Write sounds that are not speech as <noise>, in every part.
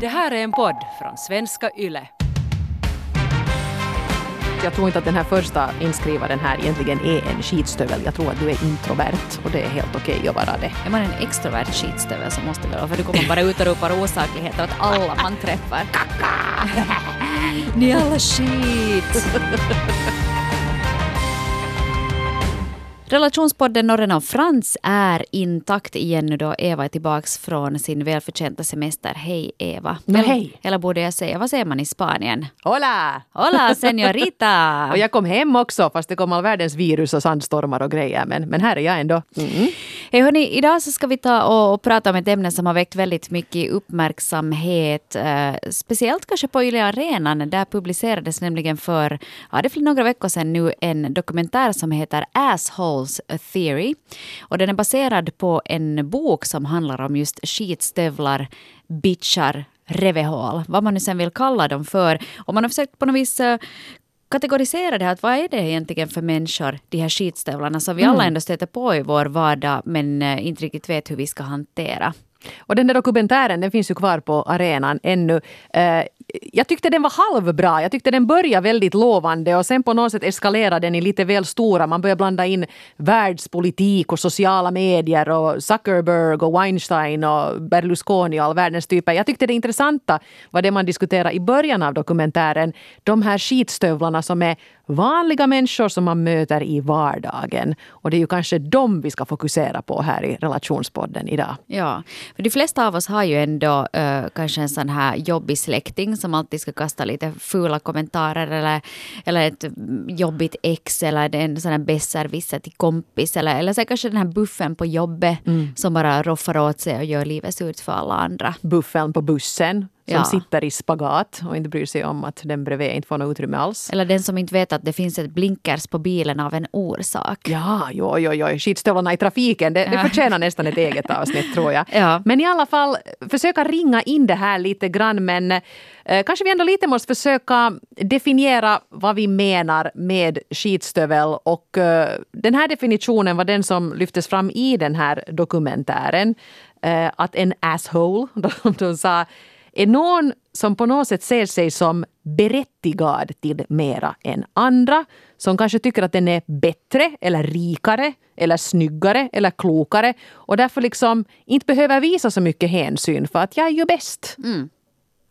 Det här är en podd från svenska YLE. Jag tror inte att den här första inskrivaren här egentligen är en skitstövel. Jag tror att du är introvert och det är helt okej okay att vara det. Är man en extrovert skitstövel så måste det vara för du kommer bara ut och ropar osakligheter åt alla man träffar. <laughs> Ni är alla skit! Relationspodden Norren och Frans är intakt igen nu då Eva är tillbaks från sin välförtjänta semester. Hej Eva. Men hej. Eller borde jag säga, vad säger man i Spanien? Hola! Hola señorita! <laughs> och jag kom hem också fast det kom all världens virus och sandstormar och grejer. Men, men här är jag ändå. Mm. Hey, hörni, idag så ska vi ta och, och, prata om ett ämne som har väckt väldigt mycket uppmärksamhet. Eh, speciellt kanske på Yle Arenan. Där publicerades nämligen för, ja det är några veckor sedan nu, en dokumentär som heter Asshole A Theory. Och den är baserad på en bok som handlar om just skitstövlar, bitchar, revehål, vad man nu sen vill kalla dem för. Och man har försökt på något vis eh, kategorisera det här, att vad är det egentligen för människor, de här skitstövlarna som vi mm. alla ändå stöter på i vår vardag men eh, inte riktigt vet hur vi ska hantera. Och den där dokumentären den finns ju kvar på arenan ännu. Eh, jag tyckte den var halvbra. Jag tyckte den började väldigt lovande och sen på något sätt eskalerade den i lite väl stora. Man började blanda in världspolitik och sociala medier och Zuckerberg och Weinstein och Berlusconi och all världens typer. Jag tyckte det intressanta var det man diskuterade i början av dokumentären. De här skitstövlarna som är vanliga människor som man möter i vardagen. Och det är ju kanske dem vi ska fokusera på här i relationspodden idag. Ja, för de flesta av oss har ju ändå uh, kanske en sån här jobbig släkting som alltid ska kasta lite fula kommentarer eller, eller ett jobbigt ex eller en sån här besserwisser till kompis eller, eller så kanske den här buffen på jobbet mm. som bara roffar åt sig och gör livet surt för alla andra. Buffen på bussen som ja. sitter i spagat och inte bryr sig om att den bredvid inte får något utrymme alls. Eller den som inte vet att det finns ett blinkers på bilen av en orsak. Ja, jo, jo, jo. skitstövlarna i trafiken, det, det förtjänar nästan ett eget avsnitt tror jag. <laughs> Ja. Men i alla fall, försöka ringa in det här lite grann men eh, kanske vi ändå lite måste försöka definiera vad vi menar med skitstövel och eh, den här definitionen var den som lyftes fram i den här dokumentären. Eh, att en asshole, <laughs> de, de sa är någon som på något sätt ser sig som berättigad till mera än andra. Som kanske tycker att den är bättre eller rikare eller snyggare eller klokare och därför liksom inte behöver visa så mycket hänsyn för att jag är ju bäst. Mm.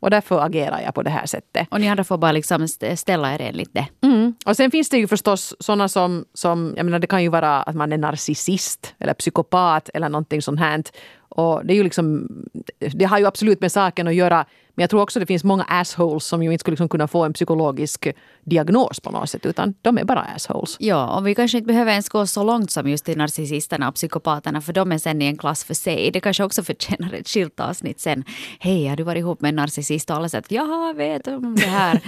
Och därför agerar jag på det här sättet. Och ni andra får bara liksom ställa er enligt det. Mm. Och sen finns det ju förstås sådana som, som, jag menar det kan ju vara att man är narcissist eller psykopat eller någonting sånt här. Och det, är ju liksom, det har ju absolut med saken att göra. Men jag tror också det finns många assholes som ju inte skulle liksom kunna få en psykologisk diagnos på något sätt. Utan de är bara assholes. Ja, och vi kanske inte behöver ens gå så långt som just till narcissisterna och psykopaterna. För de är sen i en klass för sig. Det kanske också förtjänar ett skilt avsnitt sen. Hej, har du varit ihop med en narcissist? Och alla säger att jag vet om det här.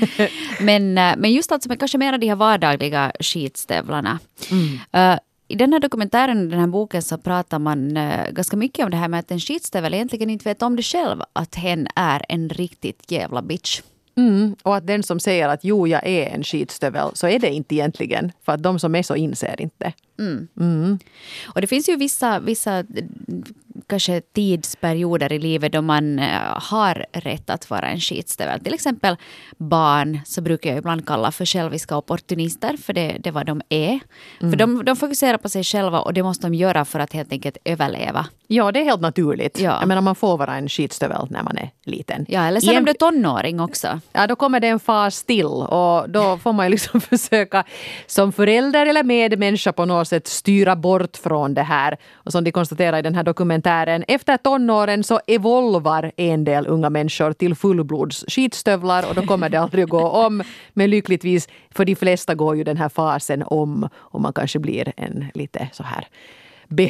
<laughs> men, eh, men just alltså, kanske mer de här vardagliga skitstövlarna. Mm. Uh, i den här dokumentären, den här boken, så pratar man äh, ganska mycket om det här med att en skitstövel egentligen inte vet om det själv, att hen är en riktigt jävla bitch. Mm, och att den som säger att jo, jag är en skitstövel, så är det inte egentligen. För att de som är så inser inte. Mm. Mm. Och det finns ju vissa, vissa kanske tidsperioder i livet då man eh, har rätt att vara en skitstövel. Till exempel barn så brukar jag ibland kalla för själviska opportunister, för det, det är vad de är. Mm. För de, de fokuserar på sig själva och det måste de göra för att helt enkelt överleva. Ja, det är helt naturligt. Ja. Jag menar, man får vara en skitstövel när man är liten. Ja, eller sen om du är tonåring också. Ja, då kommer det en fas till och då får man ju liksom <laughs> försöka som förälder eller medmänniska på något sätt styra bort från det här. Och som de konstaterar i den här dokumentären, efter tonåren så evolvar en del unga människor till fullblods skitstövlar och då kommer det aldrig att gå om. Men lyckligtvis, för de flesta går ju den här fasen om och man kanske blir en lite så här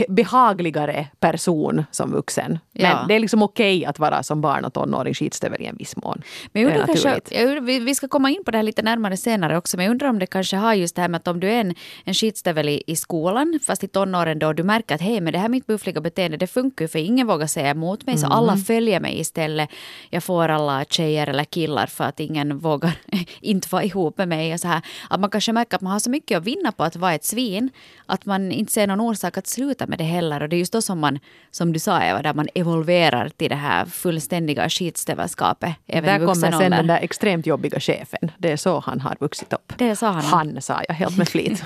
behagligare person som vuxen. Men ja. det är liksom okej att vara som barn och tonåring skitstövel i en viss mån. Men jag undrar kanske, jag, vi ska komma in på det här lite närmare senare också, men jag undrar om det kanske har just det här med att om du är en, en skitstövel i, i skolan, fast i tonåren då, du märker att hej, men det här mitt buffliga beteende, det funkar ju för ingen vågar säga emot mig, mm. så alla mm. följer mig istället. Jag får alla tjejer eller killar för att ingen vågar <laughs> inte vara ihop med mig. Och så här. Att man kanske märker att man har så mycket att vinna på att vara ett svin, att man inte ser någon orsak att sluta sluta med det heller. Och det är just då som man, som du sa Eva, där man evolverar till det här fullständiga skitstövelskapet. Där kommer sen den där extremt jobbiga chefen. Det är så han har vuxit upp. Det sa han. Han sa jag helt med flit.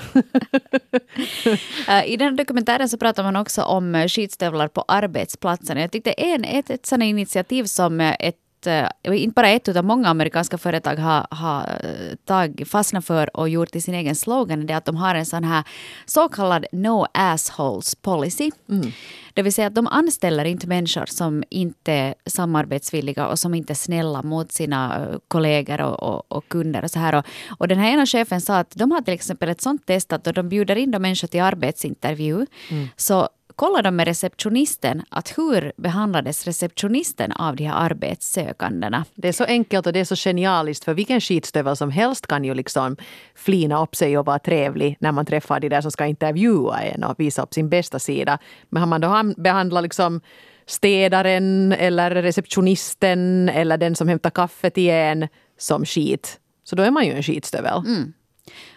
<laughs> I den dokumentären så pratar man också om skitstövlar på arbetsplatsen. Jag tyckte en, ett, ett sådant initiativ som ett Eh, inte bara ett utan många amerikanska företag har, har eh, tag, fastnat för och gjort till sin egen slogan, det är att de har en sån här så kallad no assholes policy. Mm. Det vill säga att de anställer inte människor som inte är samarbetsvilliga och som inte är snälla mot sina eh, kollegor och, och, och kunder. Och så här. Och, och, den här ena chefen sa att de har till exempel ett sånt test att de bjuder in de människor till arbetsintervju mm. så kollade de med receptionisten att hur behandlades receptionisten av de här arbetssökandena. Det är så enkelt och det är så genialiskt för vilken skitstövel som helst kan ju liksom flina upp sig och vara trevlig när man träffar de där som ska intervjua en och visa upp sin bästa sida. Men har man då behandlat liksom städaren eller receptionisten eller den som hämtar kaffet i en som skit, så då är man ju en skitstövel. Mm.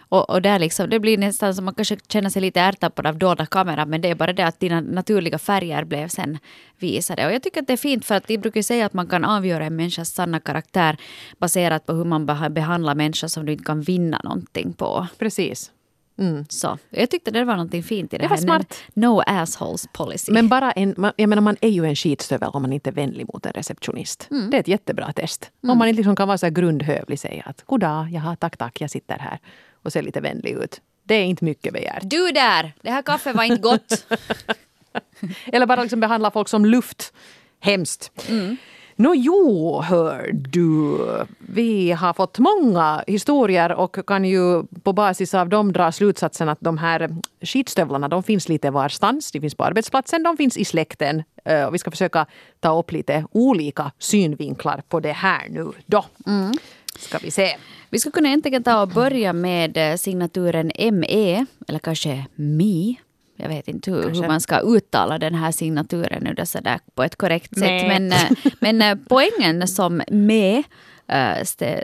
Och, och där liksom, det blir nästan som man kanske känner sig lite ärtappad av dolda kameran men det är bara det att dina naturliga färger blev sen visade. Och jag tycker att det är fint för att de brukar säga att man kan avgöra en människas sanna karaktär baserat på hur man behandlar människor som du inte kan vinna någonting på. Precis. Mm. Så, jag tyckte det var någonting fint i det, det här. Var smart. No assholes policy. Men bara en, jag menar man är ju en skitstövel om man inte är vänlig mot en receptionist. Mm. Det är ett jättebra test. Mm. Om man inte liksom kan vara så grundhövlig säga att goddag, jaha, tack, tack, jag sitter här och ser lite vänlig ut. Det är inte mycket begärt. Du där! Det här kaffet var inte gott. <laughs> Eller bara liksom behandla folk som luft. Hemskt. Mm. Nå jo, hör du. Vi har fått många historier och kan ju på basis av dem dra slutsatsen att de här skitstövlarna de finns lite varstans. De finns på arbetsplatsen, de finns i släkten. Eh, och vi ska försöka ta upp lite olika synvinklar på det här nu då. Mm. Ska vi se. Vi ska kunna äntligen ta och börja med eh, signaturen ME, eller kanske MI. Jag vet inte hur, hur, man ska uttala den här signaturen nu då sådär på ett korrekt sätt. Men, eh, <laughs> men eh, poängen som ME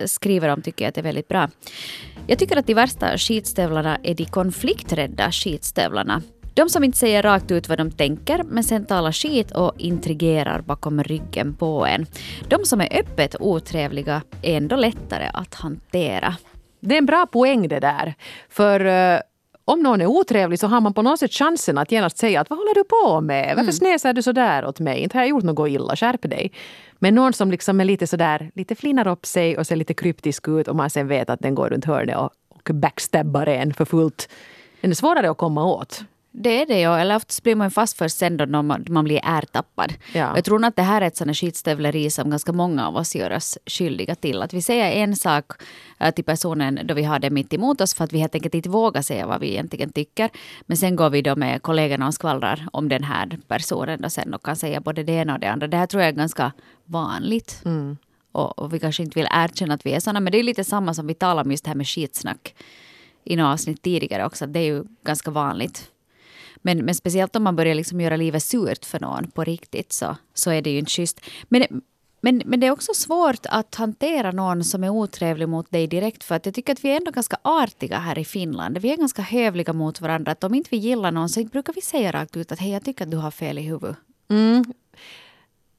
skriver om tycker jag att är väldigt bra. Jag tycker att de värsta skitstövlarna är de konflikträdda skitstövlarna. De som inte säger rakt ut vad de tänker men sen talar skit och intrigerar bakom ryggen på en. De som är öppet otrevliga är ändå lättare att hantera. Det är en bra poäng det där. För uh, om någon är otrevlig så har man på något sätt chansen att genast säga att vad håller du på med? Varför mm. snäser du så där åt mig? Inte har jag gjort något illa, skärp dig. Men någon som liksom är lite sådär, lite flinar upp sig och ser lite kryptisk ut och man sen vet att den går runt hörnet och, och backstabbar en för fullt. Den är svårare att komma åt. Det är det ju, eller oftast blir man fast först sen då man, man blir ärtappad. Ja. Jag tror att det här är ett sådant skitstövleri som ganska många av oss gör oss skyldiga till. Att vi säger en sak äh, till personen då vi har det mitt emot oss för att vi helt enkelt inte vågar säga vad vi egentligen tycker. Men sen går vi då med kollegorna och skvallrar om den här personen då sen och kan säga både det ena och det andra. Det här tror jag är ganska vanligt. Mm. Och, och, vi kanske inte vill erkänna att vi är sådana. Men det är lite samma som vi talar om just det här med skitsnack i några avsnitt tidigare också. Det är ju ganska vanligt. Men, men speciellt om man börjar liksom göra livet surt för någon på riktigt så, så är det ju inte schysst. Men, men, men det är också svårt att hantera någon som är otrevlig mot dig direkt. För att jag tycker att vi är ändå ganska artiga här i Finland. Vi är ganska hövliga mot varandra. Att om inte vi gillar någon så brukar vi säga rakt ut att hej, jag tycker att du har fel i huvudet. Mm.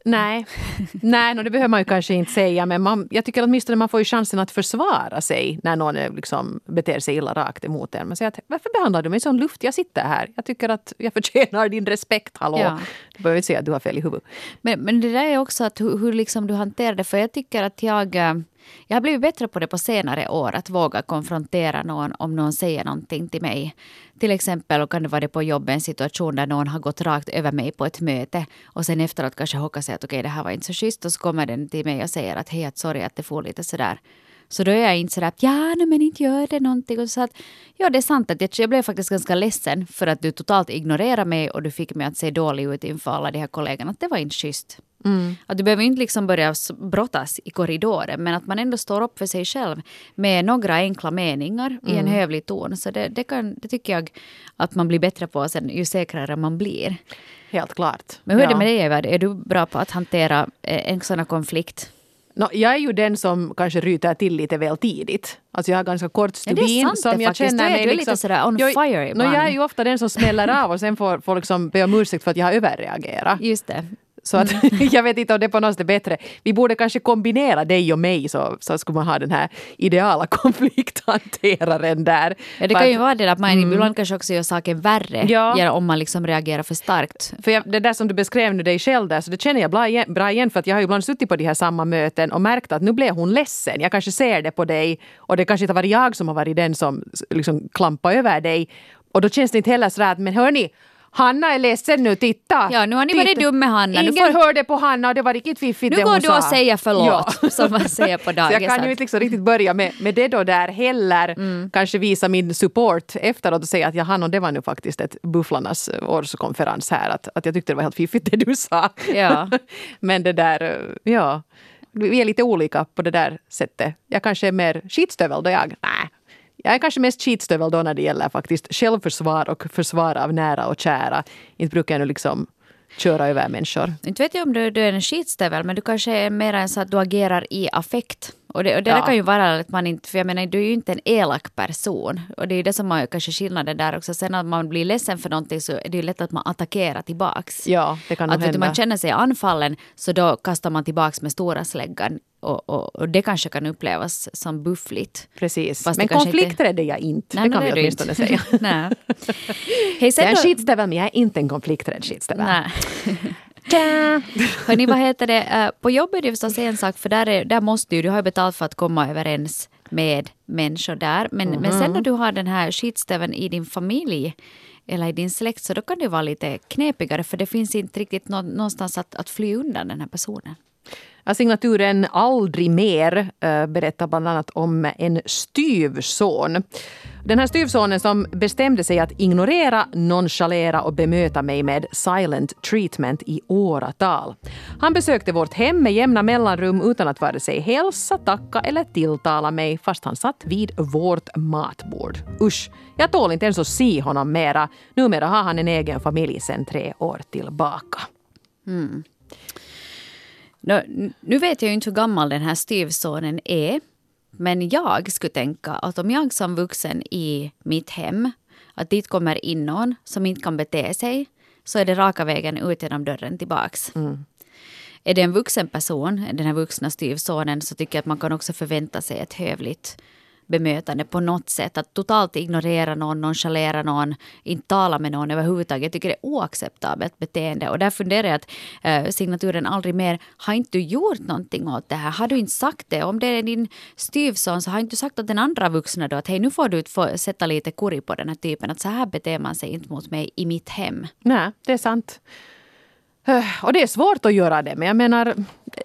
Nej, Nej no, det behöver man ju kanske inte säga. Men man, jag tycker åtminstone man får ju chansen att försvara sig när någon liksom beter sig illa rakt emot en. Man säger att varför behandlar du mig som luft? Jag sitter här. Jag tycker att jag förtjänar din respekt. Hallå! Ja. Du behöver inte säga att du har fel i huvudet. Men, men det där är också att hur, hur liksom du hanterar det. För jag tycker att jag eh, jag har blivit bättre på det på senare år, att våga konfrontera någon om någon säger någonting till mig. Till exempel kan det vara det på jobbet en situation där någon har gått rakt över mig på ett möte och sen efteråt kanske hockar sig att okej okay, det här var inte så schysst och så kommer den till mig och säger att hej, sorry att det får lite sådär. Så då är jag inte sådär att ja, men inte gör det någonting. Och så att, ja, det är sant att jag, jag blev faktiskt ganska ledsen för att du totalt ignorerade mig och du fick mig att se dålig ut inför alla de här kollegorna. Att det var inte schysst. Mm. Att du behöver inte liksom börja brottas i korridoren men att man ändå står upp för sig själv med några enkla meningar mm. i en mm. hövlig ton. Så det, det, kan, det tycker jag att man blir bättre på sen ju säkrare man blir. Helt klart. Men hur är det med dig Eva? Är du bra på att hantera eh, en sån här konflikt? No, jag är ju den som kanske ryter till lite väl tidigt. Alltså jag har ganska kort stubin. Ja, som jag faktiskt. känner mig du är liksom, lite sådär on jag, fire no, ibland. Jag är ju ofta den som smäller av och sen får folk liksom be om ursäkt för att jag har överreagerat. Just det. Så att, <laughs> jag vet inte om det på något sätt är bättre. Vi borde kanske kombinera dig och mig så, så skulle man ha den här ideala <laughs> konflikthanteraren där. Ja, det kan att- ju vara det att man ibland kanske också gör saken värre Ja. om man liksom reagerar för starkt. För jag, det där som du beskrev nu dig själv där, så det känner jag bra igen, bra igen för att jag har ju ibland suttit på de här samma möten och märkt att nu blev hon ledsen. Jag kanske ser det på dig och det kanske inte har varit jag som har varit den som liksom klampar över dig. Och då känns det inte heller sådär att men hörni, Hanna är ledsen nu, titta! Ja, nu har ni varit dum med Hanna. Nu Ingen får- hörde på Hanna och det var riktigt fiffigt Nu det går du och säger förlåt, <laughs> som man säger på <laughs> Så dagis. jag kan ju inte liksom riktigt börja med, med det då där heller. Mm. Kanske visa min support efteråt och säga att Johanna, det var nu faktiskt ett Bufflarnas årskonferens här. Att, att jag tyckte det var helt fiffigt det du sa. Ja. <laughs> Men det där, eh, ja. Vi är lite olika på det där sättet. Jag kanske är mer skitstövel då jag, nej. Jag är kanske mest skitstövel då när det gäller faktiskt självförsvar och försvar av nära och kära. Inte brukar jag nu liksom köra över människor. Inte vet jag om du, du är en skitstövel, men du kanske är mer än så att du agerar i affekt. Och det, och det Ja. kan ju vara att man inte, för jag menar du är ju inte en elak person. Och det är ju det som är kanske skillnaden där också. Sen att man blir ledsen för någonting så är det ju lätt att man attackerar tillbaks. Ja, det kan Att hända. man känner sig anfallen så då kastar man tillbaks med stora släggan. Och, och, och det kanske kan upplevas som buffligt. Precis. Fast Men konflikter är det jag inte. Nej, det kan vi åtminstone inte. säga. <laughs> Nej. Hej, Jag är en skitstövel men jag är inte en konflikträdd skitstövel. Hörni, vad heter det? Eh, På jobbet är det förstås en sak, för där, är, där måste du, du har ju betalt för att komma överens med människor där. Men, men sen när du har den här skitstöveln i din familj eller i din släkt så då kan det vara lite knepigare för det finns inte riktigt nå, någonstans att, att fly undan den här personen. Ja, Signaturen Aldrig mer äh, berättar bland annat om en styvson. Den här styvsonen som bestämde sig att ignorera, nonchalera och bemöta mig med silent treatment i åratal. Han besökte vårt hem med jämna mellanrum utan att vare sig hälsa, tacka eller tilltala mig fast han satt vid vårt matbord. Usch, jag tål inte ens att se honom mera. Numera har han en egen familj sedan tre år tillbaka. Mm nu vet jag ju inte hur gammal den här styvsonen är. Men jag skulle tänka att om jag som vuxen i mitt hem, att dit kommer in någon som inte kan bete sig, så är det raka vägen ut genom dörren tillbaks. Är det en vuxen person, den här vuxna styvsonen, så tycker jag att man kan också förvänta sig ett hövligt bemötande på något sätt. Att totalt ignorera någon, nonchalera någon, inte tala med någon överhuvudtaget. Jag tycker det är oacceptabelt beteende. Och där funderar jag att eh, signaturen aldrig mer, har inte du gjort någonting åt det här? Har du inte sagt det? Om det är din styvson så har inte du sagt åt den andra vuxna då att hej nu får du få sätta lite kurri på den här typen. Att så här beter man sig inte mot mig i mitt hem. Nej, det är sant. Eh, och det är svårt att göra det, men jag menar,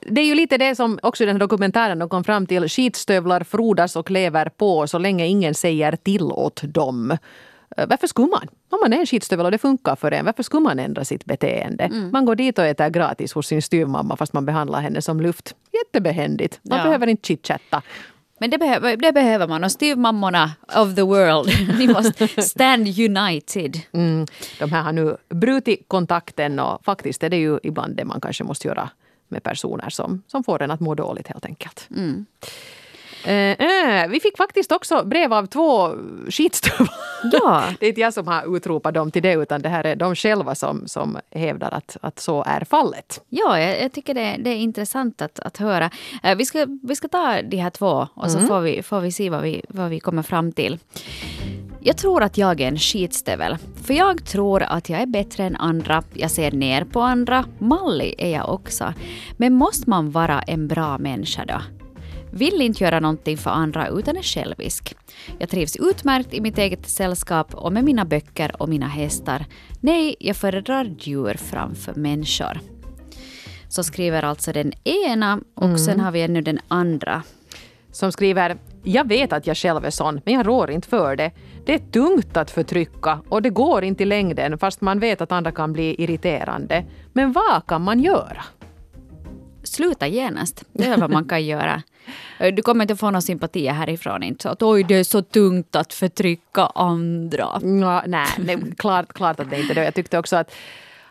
det är ju lite det som också i den här dokumentären de kom fram till. Skitstövlar frodas och lever på så länge ingen säger till åt dem. Eh, Varför skulle man? Om man är en skitstövel och det funkar för en, varför skulle man ändra sitt beteende? Man går dit och äter gratis hos sin styvmamma fast man behandlar henne som luft. Jättebehändigt. Man Ja. behöver inte chitchatta. Men det behöver, det behöver man. Och styvmammorna of the world, <laughs> ni måste stand united. Mm, de här har nu brutit kontakten och faktiskt är det ju ibland det man kanske måste göra med personer som, som får en att må dåligt helt enkelt. Eh, eh, vi fick faktiskt också brev av två skitstövlar. Ja. <laughs> Det är inte jag som har utropat dem till det utan det här är de själva som, som hävdar att, att så är fallet. Ja, jag, jag tycker det, det är intressant att, att höra. Eh, vi, ska, vi ska ta de här två och så får, vi, får vi se vad vi, vad vi kommer fram till. Jag tror att jag är en skitstövel. För jag tror att jag är bättre än andra. Jag ser ner på andra. Mallig är jag också. Men måste man vara en bra människa då? Vill inte göra någonting för andra utan är självisk. Jag trivs utmärkt i mitt eget sällskap och med mina böcker och mina hästar. Nej, jag föredrar djur framför människor. Så skriver alltså den ena och sen har vi ännu den andra. Som skriver Jag vet att jag själv är sån, men jag rår inte för det. Det är tungt att förtrycka och det går inte i längden fast man vet att andra kan bli irriterande. Men vad kan man göra? Sluta genast. Det är vad man kan <laughs> göra. Du kommer inte få några sympatier härifrån. Inte så att oj, det är så tungt att förtrycka andra. Ja, nej, nej klart, klart att det inte är det. Jag tyckte också att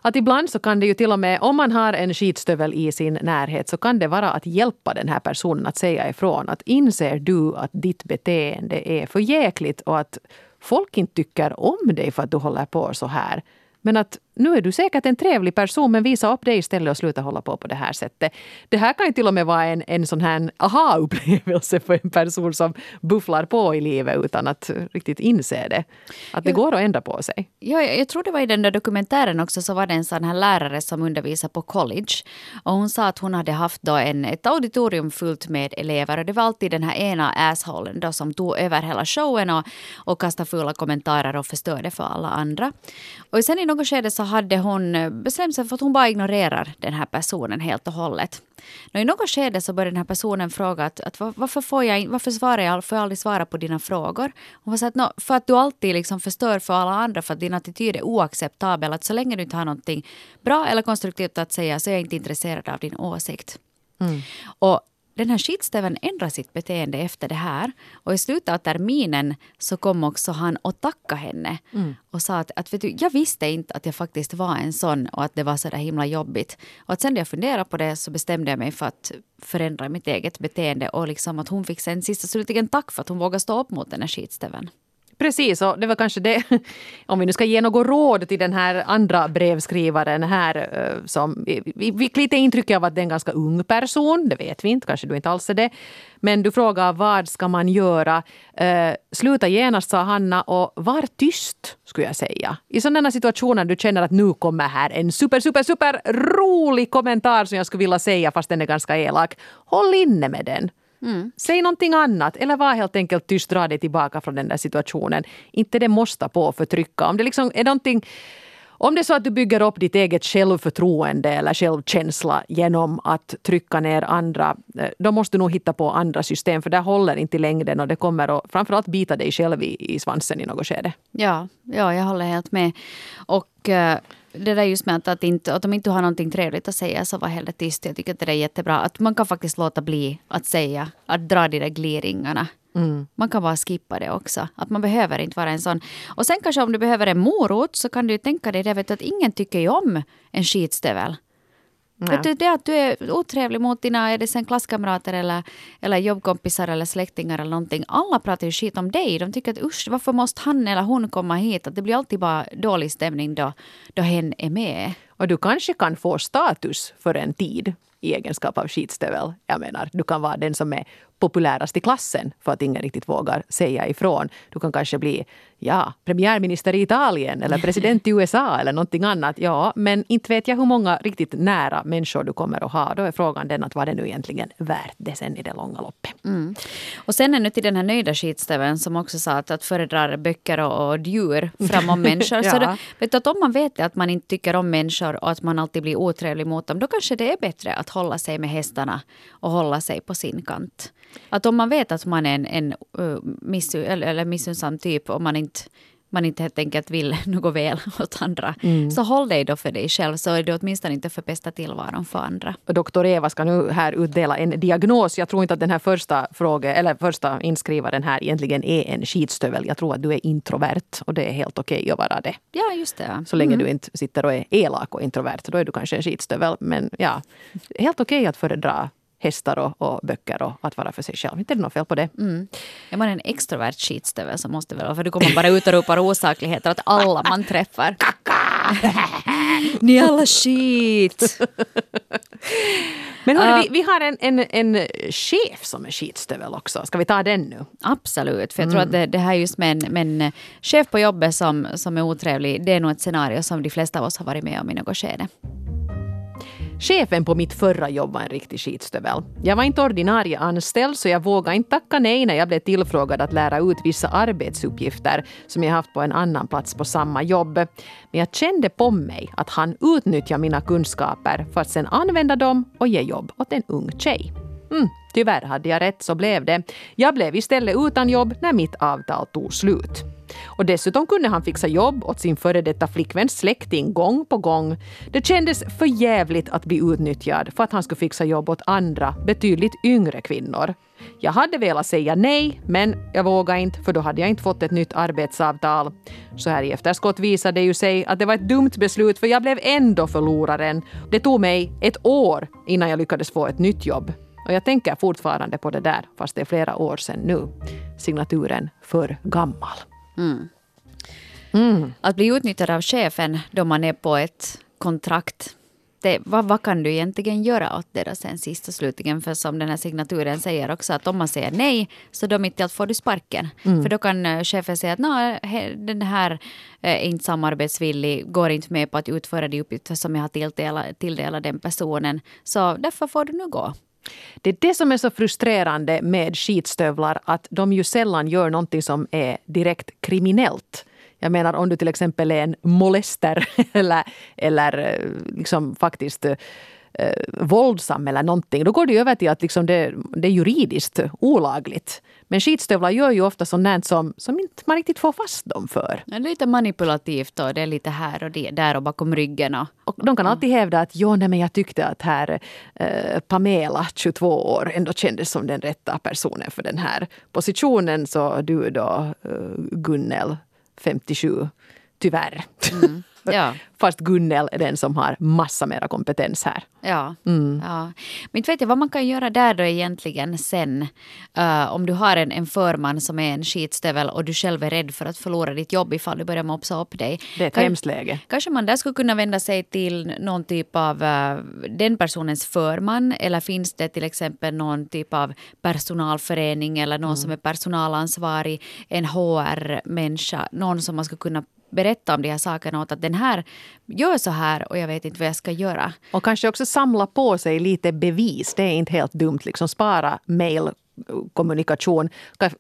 att ibland så kan det ju till och med, om man har en skitstövel i sin närhet, så kan det vara att hjälpa den här personen att säga ifrån. Att inser du att ditt beteende är för jäkligt och att folk inte tycker om dig för att du håller på så här. Men att nu är du säkert en trevlig person men visa upp dig istället och sluta hålla på på det här sättet. Det här kan ju till och med vara en, en sån här aha-upplevelse för en person som bufflar på i livet utan att riktigt inse det. Att det ja. går att ändra på sig. Ja, jag tror det var i den där dokumentären också så var det en sån här lärare som undervisar på college. Och hon sa att hon hade haft då en, ett auditorium fullt med elever och det var alltid den här ena assholen då som tog över hela showen och, och kastade fula kommentarer och förstörde för alla andra. Och sen i något skede så hade hon eh, bestämt sig för att hon bara ignorerar den här personen helt och hållet. Och I något skede så började den här personen fråga att, att varför, får jag, varför svarar jag, får jag aldrig svara på dina frågor? Hon sa att no, för att du alltid liksom förstör för alla andra för att din attityd är oacceptabel. Att så länge du inte har någonting bra eller konstruktivt att säga så är jag inte intresserad av din åsikt. Mm. Och den här skitstäven ändrade sitt beteende efter det här. Och i slutet av terminen så kom också han och tackade henne. Mm. Och sa att, att vet du, jag visste inte att jag faktiskt var en sån och att det var så där himla jobbigt. Och att sen när jag funderade på det så bestämde jag mig för att förändra mitt eget beteende. Och liksom att hon fick sen sista slutligen tack för att hon vågade stå upp mot den här skitstäven. Precis, och det var kanske det. <laughs> Om vi nu ska ge något råd till den här andra brevskrivaren här. Eh, som, vi fick lite intryck av att det är en ganska ung person. Det vet vi inte, kanske du inte alls är det. Men du frågar vad ska man göra? Eh, sluta genast, sa Hanna, och var tyst, skulle jag säga. I sådana situationer du känner att nu kommer här en super, super, super rolig kommentar som jag skulle vilja säga fast den är ganska elak. Håll inne med den. Mm. Säg någonting annat eller var helt enkelt tyst, dra dig tillbaka från den där situationen. Inte det måste på förtrycka. Om det liksom är någonting om det är så att du bygger upp ditt eget självförtroende eller självkänsla genom att trycka ner andra, eh, då måste du nog hitta på andra system för det håller inte i längden och det kommer att framförallt bita dig själv i, i svansen i något skede. Ja, ja, jag håller helt med. Och uh, det där just med att, att, inte, att om inte har någonting trevligt att säga så var hellre tyst. Jag tycker att det är jättebra. Att man kan faktiskt låta bli att säga, att dra de där gliringarna. Mm. Man kan bara skippa det också. Att man behöver inte vara en sån. Och sen kanske om du behöver en morot så kan du tänka dig det, vet, att ingen tycker ju om en skitstövel. Vet du, det att du är otrevlig mot dina är det sen klasskamrater eller, eller jobbkompisar eller släktingar eller någonting. Alla pratar ju skit om dig. De tycker att usch, varför måste han eller hon komma hit? Att det blir alltid bara dålig stämning då, då hen är med. Och du kanske kan få status för en tid i egenskap av skitstövel. Jag menar, du kan vara den som är populärast i klassen för att ingen riktigt vågar säga ifrån. Du kan kanske bli ja, premiärminister i Italien eller president i USA eller någonting annat. Ja, men inte vet jag hur många riktigt nära människor du kommer att ha. Då är frågan den att vad det nu egentligen värt det sen i det långa loppet. Mm. Och sen ännu till den här nöjda skitstöveln som också sa att, att föredrar böcker och, och djur framom människor. ja. <laughs> Så då, vet du, att om man vet att man inte tycker om människor och att man alltid blir otrevlig mot dem, då kanske det är bättre att hålla sig med hästarna och hålla sig på sin kant. Att om man vet att man är en, en uh, missu, eller, eller missunnsam typ, om man inte man inte helt enkelt vill <laughs> något väl åt andra. Mm. Så håll dig då för dig själv så är du åtminstone inte förpesta tillvaron för andra. Doktor Eva ska nu här utdela en diagnos. Jag tror inte att den här första, fråga, eller första inskrivaren här egentligen är en skitstövel. Jag tror att du är introvert och det är helt okej okay att vara det. Ja, just det. Så länge mm. du inte sitter och är elak och introvert, då är du kanske en skitstövel. Men ja, helt okej okay att föredra hästar och, och, böcker och att vara för sig själv. Inte är det något fel på det. Mm. Är man en extrovert skitstövel så måste väl, för du kommer bara ut och ropar osakligheter åt alla man träffar. <laughs> Ni är alla skit! Men hörru, uh, vi, vi, har en, en, en chef som är skitstövel också. Ska vi ta den nu? Absolut, för jag mm. tror att det, det här just med en, med en chef på jobbet som, som är otrevlig, det är nog ett scenario som de flesta av oss har varit med om i något skede. Chefen på mitt förra jobb var en riktig skitstövel. Jag var inte ordinarie anställd så jag vågade inte tacka nej när jag blev tillfrågad att lära ut vissa arbetsuppgifter som jag haft på en annan plats på samma jobb. Men jag kände på mig att han utnyttjade mina kunskaper för att sen använda dem och ge jobb åt en ung tjej. Mm, tyvärr hade jag rätt, så blev det. Jag blev istället utan jobb när mitt avtal tog slut. Och dessutom kunde han fixa jobb åt sin före detta flickväns släkting gång på gång. Det kändes för jävligt att bli utnyttjad för att han skulle fixa jobb åt andra, betydligt yngre kvinnor. Jag hade velat säga nej, men jag vågade inte för då hade jag inte fått ett nytt arbetsavtal. Så här i efterskott visade det ju sig att det var ett dumt beslut för jag blev ändå förloraren. Det tog mig ett år innan jag lyckades få ett nytt jobb. Och jag tänker fortfarande på det där, fast det är flera år sedan nu. Signaturen för gammal. Mm. Mm. Att bli utnyttjad av chefen då man är på ett kontrakt det, vad, vad, kan du egentligen göra åt det då sen sist och slutligen? För som den här signaturen säger också att om man säger nej så då mitt i allt får du sparken. Mm. För då kan uh, chefen säga att den här uh, är inte samarbetsvillig, går inte med på att utföra de uppgifter som jag har tilldelat, tilldelat den personen. Så därför får du nu gå. Det är det som är så frustrerande med skitstövlar, att de ju sällan gör någonting som är direkt kriminellt. Jag menar om du till exempel är en molester <laughs> eller, eller eh, liksom faktiskt eh, eh, våldsam eller någonting, då går det över till att liksom det, det är juridiskt olagligt. Men skitstövlar gör ju ofta sånt som, som inte man riktigt får fast dem för. Det är lite manipulativt och det är lite här och det, där och bakom ryggen. Och, och de kan alltid hävda att jo, nej, men jag tyckte att här eh, Pamela, 22 år, ändå kändes som den rätta personen för den här positionen. Så du då, eh, Gunnel, 57, tyvärr. Mm. Ja. Fast Gunnel är den som har massa mera kompetens här. Ja. Mm. ja. Men inte vet jag vad man kan göra där då egentligen sen. Uh, om du har en, en förman som är en skitstövel och du själv är rädd för att förlora ditt jobb ifall du börjar mopsa upp dig. Det är ett kan, hemskt läge. Kanske man där skulle kunna vända sig till någon typ av uh, den personens förman eller finns det till exempel någon typ av personalförening eller någon mm. som är personalansvarig, en HR-människa, någon som man skulle kunna berätta om de här sakerna åt att den här gör så här och jag vet inte vad jag ska göra. Och kanske också samla på sig lite bevis. Det är inte helt dumt. Liksom spara mail kommunikation.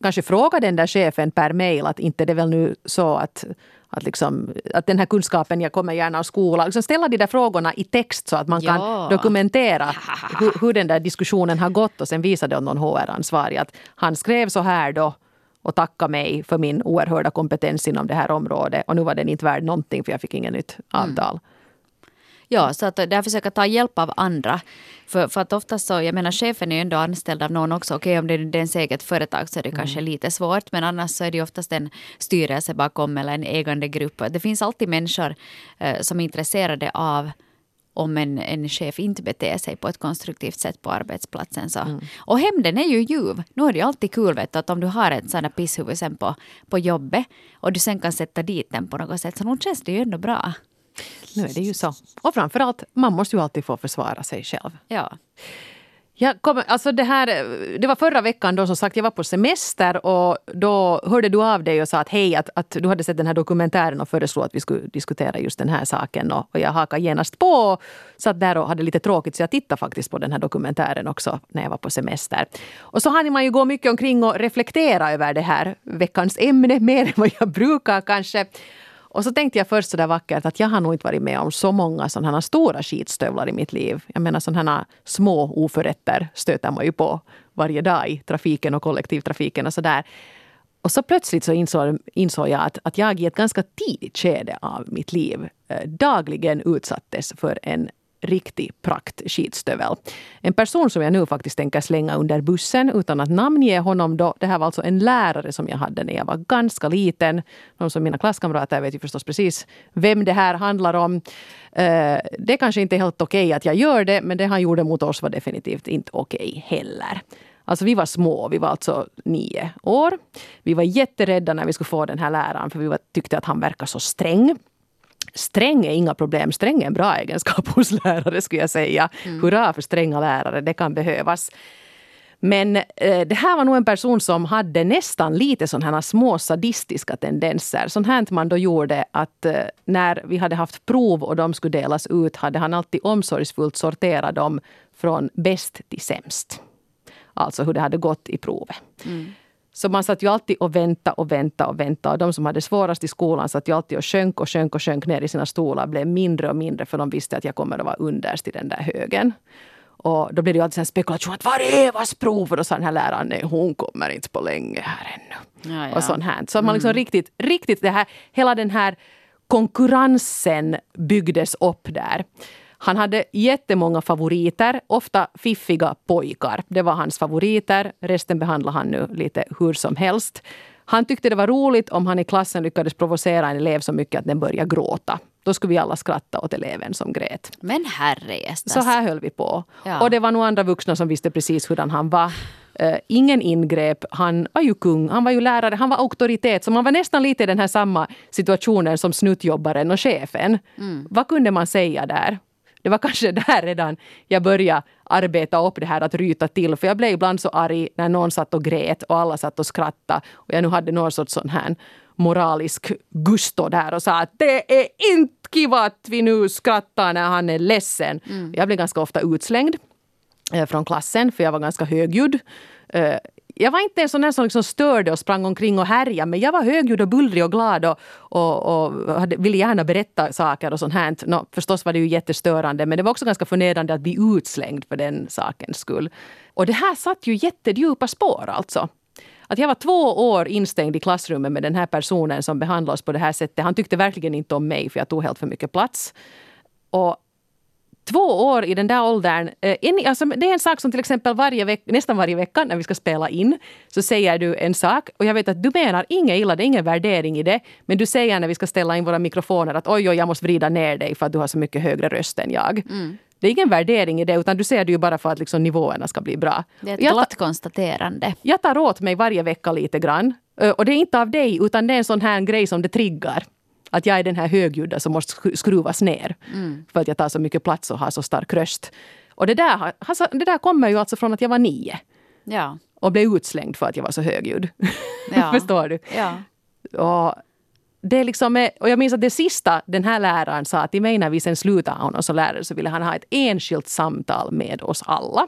Kanske fråga den där chefen per mail att inte det är väl nu så att att, liksom, att den här kunskapen, jag kommer gärna av skola. Liksom ställa de där frågorna i text så att man ja. kan dokumentera hur, hur, den där diskussionen har gått och sen visa det åt någon HR-ansvarig att han skrev så här då och tacka mig för min oerhörda kompetens inom det här området. Och nu var den inte värd någonting för jag fick inget nytt avtal. Mm. Ja, så att där försöka ta hjälp av andra. För, för att oftast så, jag menar chefen är ju ändå anställd av någon också. Okej, om det är ens eget företag så är det mm. kanske lite svårt. Men annars så är det oftast en styrelse bakom eller en ägande grupp. Det finns alltid människor eh, som är intresserade av om en, en chef inte beter sig på ett konstruktivt sätt på arbetsplatsen. Så. Mm. Och hämnden är ju ljuv. Nu är det alltid kul vet du, att om du har ett sådant pisshuvud sen på, på jobbet och du sen kan sätta dit den på något sätt så nog känns det ju ändå bra. Nu är det ju så. Och framförallt, man måste ju alltid få försvara sig själv. Ja. Jag kom, alltså det, här, det var förra veckan då som sagt, jag var på semester och då hörde du av dig och sa att hej, att, att du hade sett den här dokumentären och föreslog att vi skulle diskutera just den här saken. Och, och jag hakade genast på och satt där och hade lite tråkigt så jag tittade faktiskt på den här dokumentären också när jag var på semester. Och så hann man ju gå mycket omkring och reflektera över det här veckans ämne <laughs> mer än vad jag brukar kanske. Och så tänkte jag först så där vackert att jag har nog inte varit med om så många sådana stora skitstövlar i mitt liv. Jag menar sådana små oförrätter stöter man ju på varje dag i trafiken och kollektivtrafiken och sådär. Och så plötsligt så insåg, insåg jag att, att jag i ett ganska tidigt skede av mitt liv eh, dagligen utsattes för en riktig praktskitstövel. En person som jag nu faktiskt tänker slänga under bussen utan att namnge honom då. Det här var alltså en lärare som jag hade när jag var ganska liten. De som mina klasskamrater vet ju förstås precis vem det här handlar om. Eh, det kanske inte är helt okej okay att jag gör det, men det han gjorde mot oss var definitivt inte okej okay heller. Alltså vi var små, vi var alltså nio år. Vi var jätterädda när vi skulle få den här läraren för vi var, tyckte att han verkade så sträng. Sträng är inga problem. Sträng är en bra egenskap <laughs> hos lärare skulle jag säga. Mm. Hurra för stränga lärare, det kan behövas. Men eh, det här var nog en person som hade nästan lite sådana små sadistiska tendenser. Sånt här man då gjorde att eh, när vi hade haft prov och de skulle delas ut hade han alltid omsorgsfullt sorterat dem från bäst till sämst. Alltså hur det hade gått i provet. Mm. Så man satt ju alltid och väntade och väntade och väntade. Och de som hade svårast i skolan satt ju alltid och sjönk och sjönk och sjönk ner i sina stolar. Blev mindre och mindre för de visste att jag kommer att vara underst i den där högen. Och då blev det ju alltid en spekulation. Att var är Evas prov? Och då sa den här läraren, nej hon kommer inte på länge här ännu. Ja, ja. Och sånt här. Så man liksom mm. riktigt, riktigt det här, hela den här konkurrensen byggdes upp där. Han hade jättemånga favoriter, ofta fiffiga pojkar. Det var hans favoriter. Resten behandlade han nu lite hur som helst. Han tyckte det var roligt om han i klassen lyckades provocera en elev så mycket att den började gråta. Då skulle vi alla skratta åt eleven som grät. Men herrejestas. Så här höll vi på. Ja. Och det var nog andra vuxna som visste precis hurdan han var. Uh, ingen ingrep. Han var ju kung, han var ju lärare, han var auktoritet. Så man var nästan lite i den här samma situationen som snuttjobbaren och chefen. Mm. Vad kunde man säga där? Det var kanske där redan jag började arbeta upp det här att ryta till. För jag blev ibland så arg när någon satt och grät och alla satt och skrattade. Och jag nu hade någon sorts sån här moralisk gusto där och sa att det är inte kiva att vi nu skrattar när han är ledsen. Mm. Jag blev ganska ofta utslängd eh, från klassen för jag var ganska högljudd. Jag var inte en sån där som liksom störde och sprang omkring och härjade men jag var högljudd och bullrig och glad och, och, och hade, ville gärna berätta saker och sånt här. No, förstås var det ju jättestörande men det var också ganska förnedrande att bli utslängd för den sakens skull. Och det här satt ju jättedjupa spår alltså. Att jag var två år instängd i klassrummet med den här personen som behandlade oss på det här sättet. Han tyckte verkligen inte om mig för jag tog helt för mycket plats. Och två år i den där åldern. Eh, alltså det är en sak som till exempel varje veck, nästan varje vecka när vi ska spela in så säger du en sak och jag vet att du menar inget illa, det är ingen värdering i det. Men du säger när vi ska ställa in våra mikrofoner att oj, oj, jag måste vrida ner dig för att du har så mycket högre röst än jag. Mm. Det är ingen värdering i det utan du säger det ju bara för att liksom nivåerna ska bli bra. Det är ett glatt konstaterande. Jag tar åt mig varje vecka lite grann. Eh, och det är inte av dig utan det är en sån här grej som det triggar. Att jag är den här högljudda som måste skruvas ner. Mm. För att jag tar så mycket plats och har så stark röst. Och det där, det där kommer ju alltså från att jag var nio. Ja. Och blev utslängd för att jag var så högljudd. Ja. <laughs> Förstår du? Ja. Och det är liksom, och jag minns att det sista den här läraren sa till mig när vi sen slutade honom som lärare så ville han ha ett enskilt samtal med oss alla.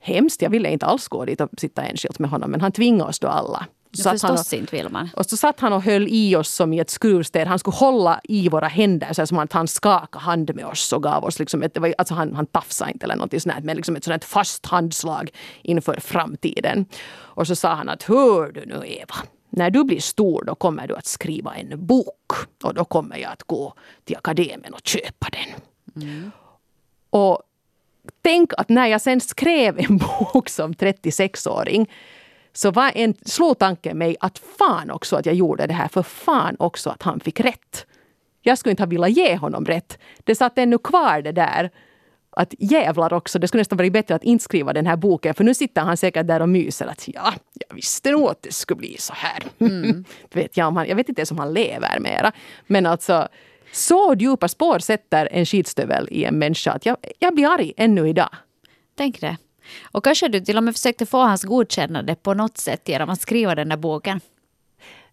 Hemskt, jag ville inte alls gå dit och sitta enskilt med honom men han tvingade oss då alla. Så förstås och, inte vill man. Och så satt han och höll i oss som i ett skruvstäd. Han skulle hålla i våra händer så som att han skakade hand med oss och gav oss liksom ett, alltså han, han tafsade inte eller något sånt men liksom ett sånt fast handslag inför framtiden. Och så sa han att hör du nu Eva, när du blir stor då kommer du att skriva en bok och då kommer jag att gå till akademin och köpa den. Mm. Och tänk att när jag sen skrev en <laughs> bok som 36-åring så var en, slog tanken mig att fan också att jag gjorde det här, för fan också att han fick rätt. Jag skulle inte ha velat ge honom rätt. Det satt ännu kvar det där att jävlar också, det skulle nästan varit bättre att inte skriva den här boken för nu sitter han säkert där och myser att ja, jag visste nog att det skulle bli så här. Mm. <laughs> vet jag, om han, jag vet inte ens om han lever mera. Men alltså, så djupa spår sätter en skitstövel i en människa att jag, jag blir arg ännu idag. Tänk det. Och kanske du till och med försökte få hans godkännande på något sätt genom att skriva den där boken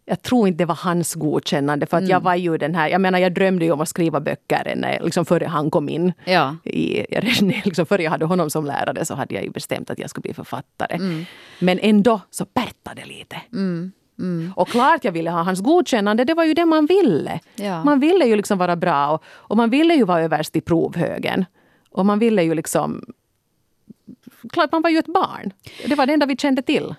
jag tror inte det var hans godkännande. För att mm. jag var ju den här, jag menar jag drömde ju om att skriva böcker liksom före han kom in. Ja. I, <laughs> liksom före jag hade honom som lärare så hade jag ju bestämt att jag skulle bli författare. Mm. Men ändå så pärtade lite. Mm. Mm. Och klart jag ville ha hans godkännande, det var ju det man ville. Ja. Man ville ju liksom vara bra och, och man ville ju vara överst i provhögen. Och man ville ju liksom... Klart, man var ju ett barn. Det var det enda vi kände till.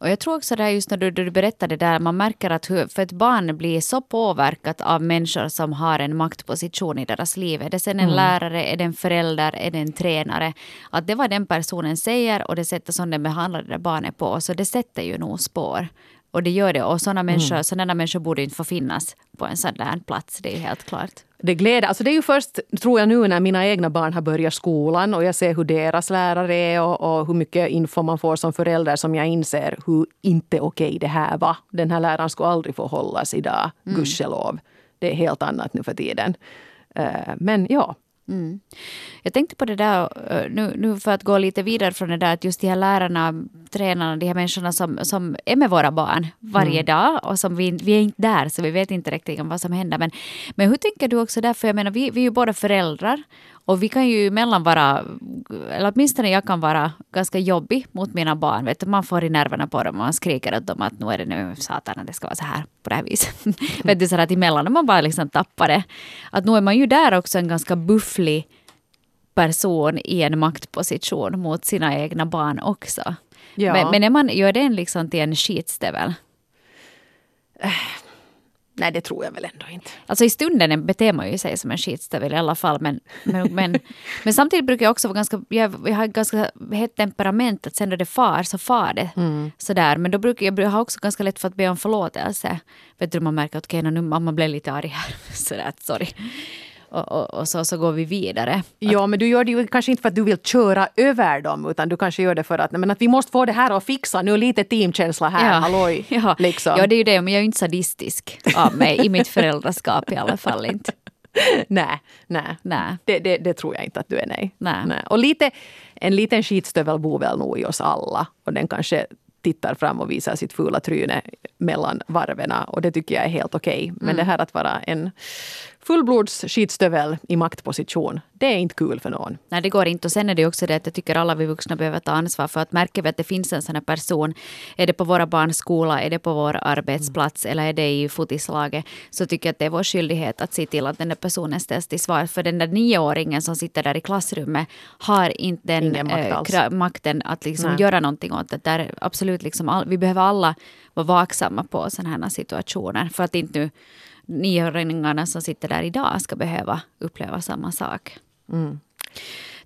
Och jag tror också det just när du, du berättade där, man märker att hur, för ett barn blir så påverkat av människor som har en maktposition i deras liv. Är det sen en mm. lärare, är det en förälder, är det en tränare? Att det var den personen säger och det sättet som den behandlar det barnet på, så det sätter ju nog spår. Och det gör det. Och sådana människor, mm. sådana människor borde inte få finnas på en sån där plats. Det är helt klart. Det gläder. Alltså det är ju först, tror jag nu, när mina egna barn har börjat skolan och jag ser hur deras lärare är och, och hur mycket info man får som förälder som jag inser hur inte okej det här var. Den här läraren skulle aldrig få hållas idag, mm. gudskelov. Det är helt annat nu för tiden. Uh, men ja, Mm. Jag tänkte på det där, eh, nu, nu för att gå lite vidare från det där, att just de här lärarna, tränarna, de här människorna som, som är med våra barn varje mm. dag och som vi, vi är inte där så vi vet inte riktigt vad som händer. Men, men hur tänker du också där, för jag menar vi, vi är ju båda föräldrar och vi kan ju emellan vara, eller åtminstone jag kan vara ganska jobbig mot mina barn. Vet du, man får i nerverna på dem och man skriker åt dem att nu är det nu satan det ska vara så här på det här viset. <laughs> vet du, så att emellan när man bara liksom tappar det. Att nu är man ju där också en ganska bufflig person i en maktposition mot sina egna barn också. Ja. Men, men är man, gör den liksom till en skitstövel? Nej, det tror jag väl ändå inte. Alltså i stunden beter man ju sig som en skitstövel i alla fall. Men, men, men, <laughs> men, samtidigt brukar jag också vara ganska, jag, jag har ganska hett temperament att sen då det far så far det. Mm. Sådär. Men då brukar jag, jag har också ganska lätt för att be om förlåtelse. Vet du, man märker att okay, nu mamma blev lite arg här. <laughs> Sådär, sorry och, och, och, så, så går vi vidare. Ja, men du gör det ju kanske inte för att du vill köra över dem utan du kanske gör det för att, men att vi måste få det här att fixa nu, lite teamkänsla här, ja. halloj. <laughs> Ja. Liksom. ja, det är ju det, men jag är ju inte sadistisk av mig i mitt föräldraskap i alla fall inte. <laughs> nej, nej. nej. Det, det, det, tror jag inte att du är, nej. nej. nej. Och lite, en liten skitstövel bor väl nog i oss alla och den kanske tittar fram och visar sitt fula tryne mellan varven och det tycker jag är helt okej. Okay. Men mm. det här att vara en fullblods skitstövel i maktposition, det är inte kul för någon. Nej, det går inte. Och sen är det också det att jag tycker alla vi vuxna behöver ta ansvar för att märker vi att det finns en sån här person, är det på våra barns skola, är det på vår arbetsplats mm. eller är det i fotislaget, så tycker jag att det är vår skyldighet att se till att den där personen ställs till svar. För den där nioåringen som sitter där i klassrummet har inte den makt äh, makten att liksom göra någonting åt det. Där absolut liksom all, vi behöver alla vara vaksamma på sådana här situationer. För att inte nu nioåringarna som sitter där idag ska behöva uppleva samma sak. Mm.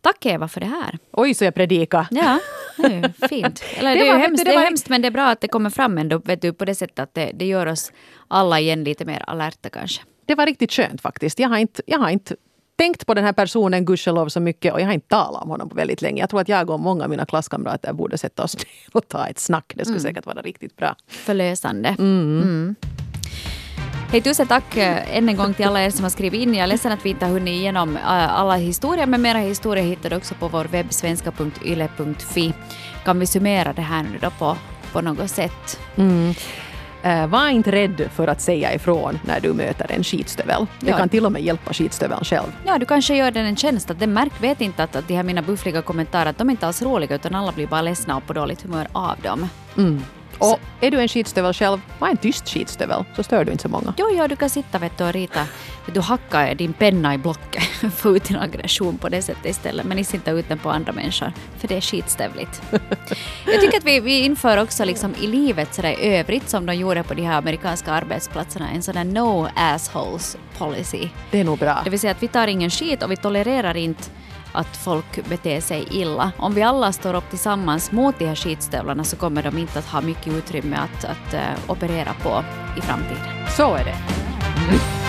Tack Eva för det här. Oj, så jag predikar. Ja, det <laughs> fint. Eller, det, det, är var, hemskt, det, det är hemskt, men det är bra att det kommer fram ändå vet du, på det sättet att det, det gör oss alla igen lite mer alerta kanske. Det var riktigt skönt faktiskt. Jag har inte, jag har inte tänkt på den här personen gudskelov så mycket och jag har inte talat om honom på väldigt länge. Jag tror att jag och många av mina klasskamrater borde sätta oss ner och ta ett snack. Det skulle mm. säkert vara riktigt bra. Förlösande. Mm. Mm. Hej tusen tack eh, än en gång till alla er som har skrivit in. Jag är ledsen att vi inte har hunnit igenom eh, alla historier, men mera historier hittar du också på vår webb svenska.yle.fi. Kan vi summera det här nu då på, på något sätt? Mm. Uh, var inte rädd för att säga ifrån när du möter en skitstövel. Det ja. kan till och med hjälpa skitstöveln själv. Ja, du kanske gör den en tjänst. Att den märk vet inte att, att de här mina buffliga kommentarer att de är inte alls roliga utan alla blir bara ledsna och på dåligt humör av dem. Mm. Och är du en skitstövel själv, var en tyst skitstövel så stör du inte så många. Jo, jo, du kan sitta vet du, och rita. Du hackar din penna i blocket, <laughs> få ut din aggression på det sättet istället. Men inte ut den på andra människor, för det är skitstövligt. <laughs> Jag tycker att vi, vi inför också liksom i livet sådär i övrigt som de gjorde på de här amerikanska arbetsplatserna, en sån där no assholes policy. Det är nog bra. Det vill säga att vi tar ingen skit och vi tolererar inte att folk beter sig illa. Om vi alla står upp tillsammans mot de här skitstövlarna så kommer de inte att ha mycket utrymme att, att uh, operera på i framtiden. Så är det.